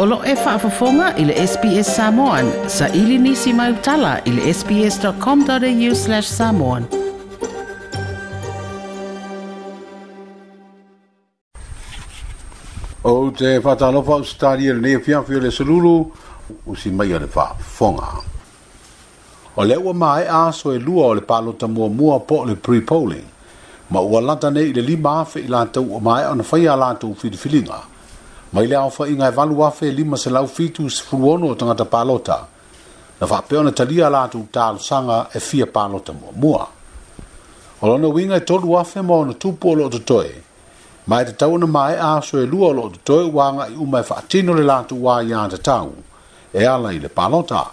Olo e whaafafonga i le SPS Samoan. Sa ili nisi mai utala i le sps.com.au slash samoan. O te whatalofa o stari e le fiafi o le saluru, usi mai o le whaafonga. O le ua mai aso e lua o le palota mua mua po le pre-polling. Ma ua lata nei i le lima afe i lata ua mai o na whaia lata u filifilinga. Ma mai le aofa inga e valu afe e lima se lau fitu se fuluono o tangata palota. Na wha peo na talia la tu talo sanga e fia palota mua mua. Olo na winga e tolu afe mo na tupu o lo toe. Mai te tau na mai a so e lua o lo toe wanga i umai wha atino le la tu wā i anta tau. E ala i le palota.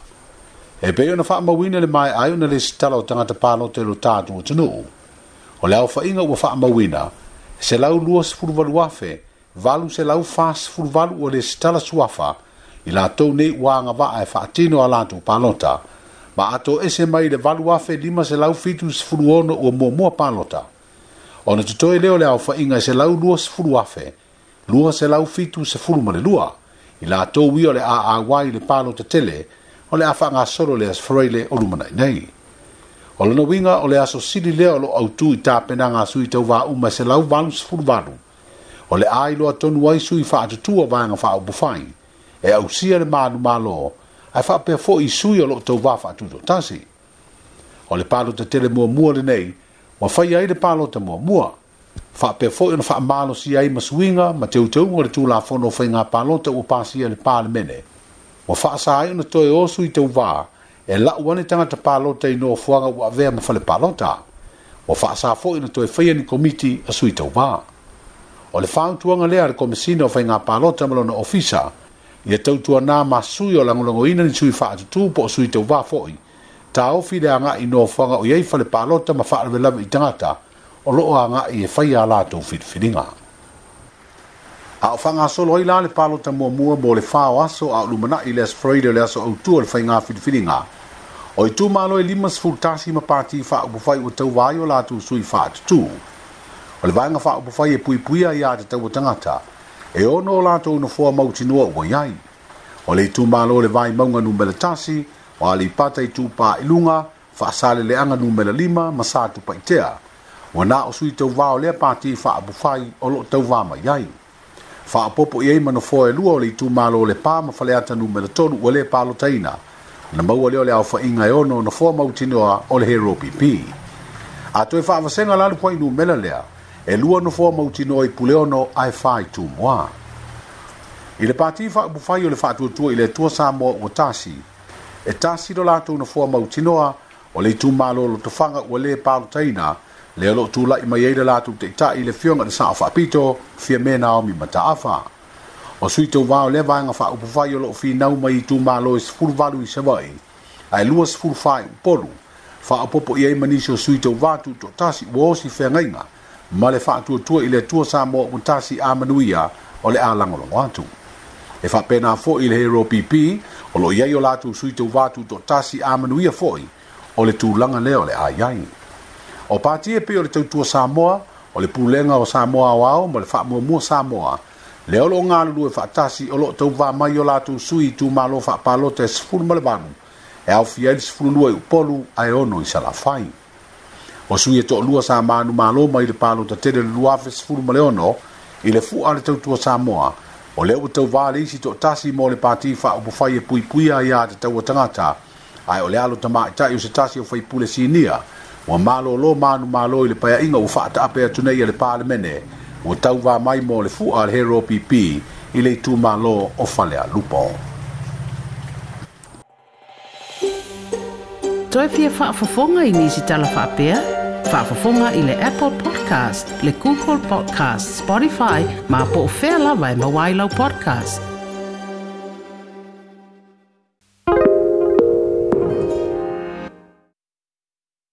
E peo na wha mawina le mai ayo na le sitala o tangata palota e lo tatu o tenu. O le aofa inga ua wha mawina se lau lua se fuluvalu afe mawina valu se lau fas fur valu o le stala suafa i la tou nei ua agavaa e faatino a latou palota ma ato ese mai le valu afe lima se lau fitu sefulu ono ua muamua palota ona totoe lea o le aofaʻiga e se lau lua sefulu afe lua se lau fitu sefulu ma le lua i latou ia o le aauā i le palota tele o le a faagasolo le asofarai le olumanai nei o lona uiga o le aso sili lea o loo autū i tapenagasui tauvāuma e se lau valu sefuluvalu o le ai loa tonu ai sui fa atu tua vanga fa upu fai e au sia le manu malo ai fa pe fo i sui o lo tau va fa atu tasi o le palo te tele mua mua le nei wa fai ai le palo te mua mua fa pe fo ina fa malo si ai ma suinga ma teu teu ngore tu la fono fai ngā palo te upasi le palo mene wa fa sa ai una toi o sui tau va e la uane tangata palo te ino fuanga ua vea ma fale palo ta wa fa sa fo ina toi fai ni komiti a sui tau vaa o le faaautuaga lea le komasina o faigā palota ma lona ofisa ia tautuanā masui o lagolagoina ni sui faatutū po o sui tauvā foʻi taofi le agaʻi nofoaga e o i ai fale palota ma faalavelave i tagata o loo agaʻi e faia latou filifiliga a o faagasolo ai la le palota muamua mo le faoaso a o lumanaʻi le asofaraile o le aso autua o le faigā filifiliga o i tumālo e lima sefulu tasi ma pati faaupufai ua tauvā ai o latou sui faatutū o le vaega faaupufai e puipuia ia te taua tangata. e ono o latou nofoa mautinoa ua iai o le itumālo le vai vaimauga numela tasi o a le ipata i tupailuga faasaleleaga numela lima ma sa tupaitea ua na o sui tauvā o lea pati fai o lo loo tauvā mai ai faapopo i ai ma nofoa e lua o le itumālo le pā ma faleata numela tolu ua lē palotaina na mau lea o le aofaʻiga e ono nofoa mautinoa o le heropipi atoe faavasega lalu poai numela lea e lua no fua mautino i puleono ai fai tu moa. I le pati fa bufai o le fa tua tua i le tua sa moa o tasi, e tasi do lato no fua mautinoa o le tu malo lo tofanga ua le pao taina, le alo tu la ima yeida lato te ita i le fionga na saa fa pito, fia mena o mi mata afa. O sui tau vao le vanga fa upufai o lo fi nau mai tu malo e sifuru valu i sewai, ai lua sifuru fai upolu, fa apopo i ai manisi o sui tau vatu to tasi uosi fea ngainga, ma le faatuatua i le atua sa mo amatasi amanuia ole ala a lagolago e fa foʻi i le hero pp ole loo iai o latou sui touvā tutoʻatasi amanuia foʻi o le tulaga lea o le a iai o patie pei o le tautua samoa o le pulega o samoa aoao ma le faamuamua samoa le o loo galulu e faatasi o loo touvā mai o latou sui tumālo faapalota e sefulu ma le vanu e aofia ai sfulu sefulu lua ai upolu ae ono i salafai o sui e to lua sa manu malo mai le palo ta tele lua fe sfulu ma leono i le fu ale tau tua Samoa o le o tau vale isi to tasi mo le pati fa o pufai e pui pui a ia te tau o tangata ai o le alo ta maa itai o se tasi o fai pule sinia o malo lo manu malo i le paya inga u faata ape atunei a le pale mene o tau va mai mo le fu ale hero pipi i le tu malo o falea lupo Toi fia faa fofonga i nisi tala faa pia? Whaafafonga i le Apple Podcast, le Google Podcast, Spotify, ma po fela vai mawailau podcast.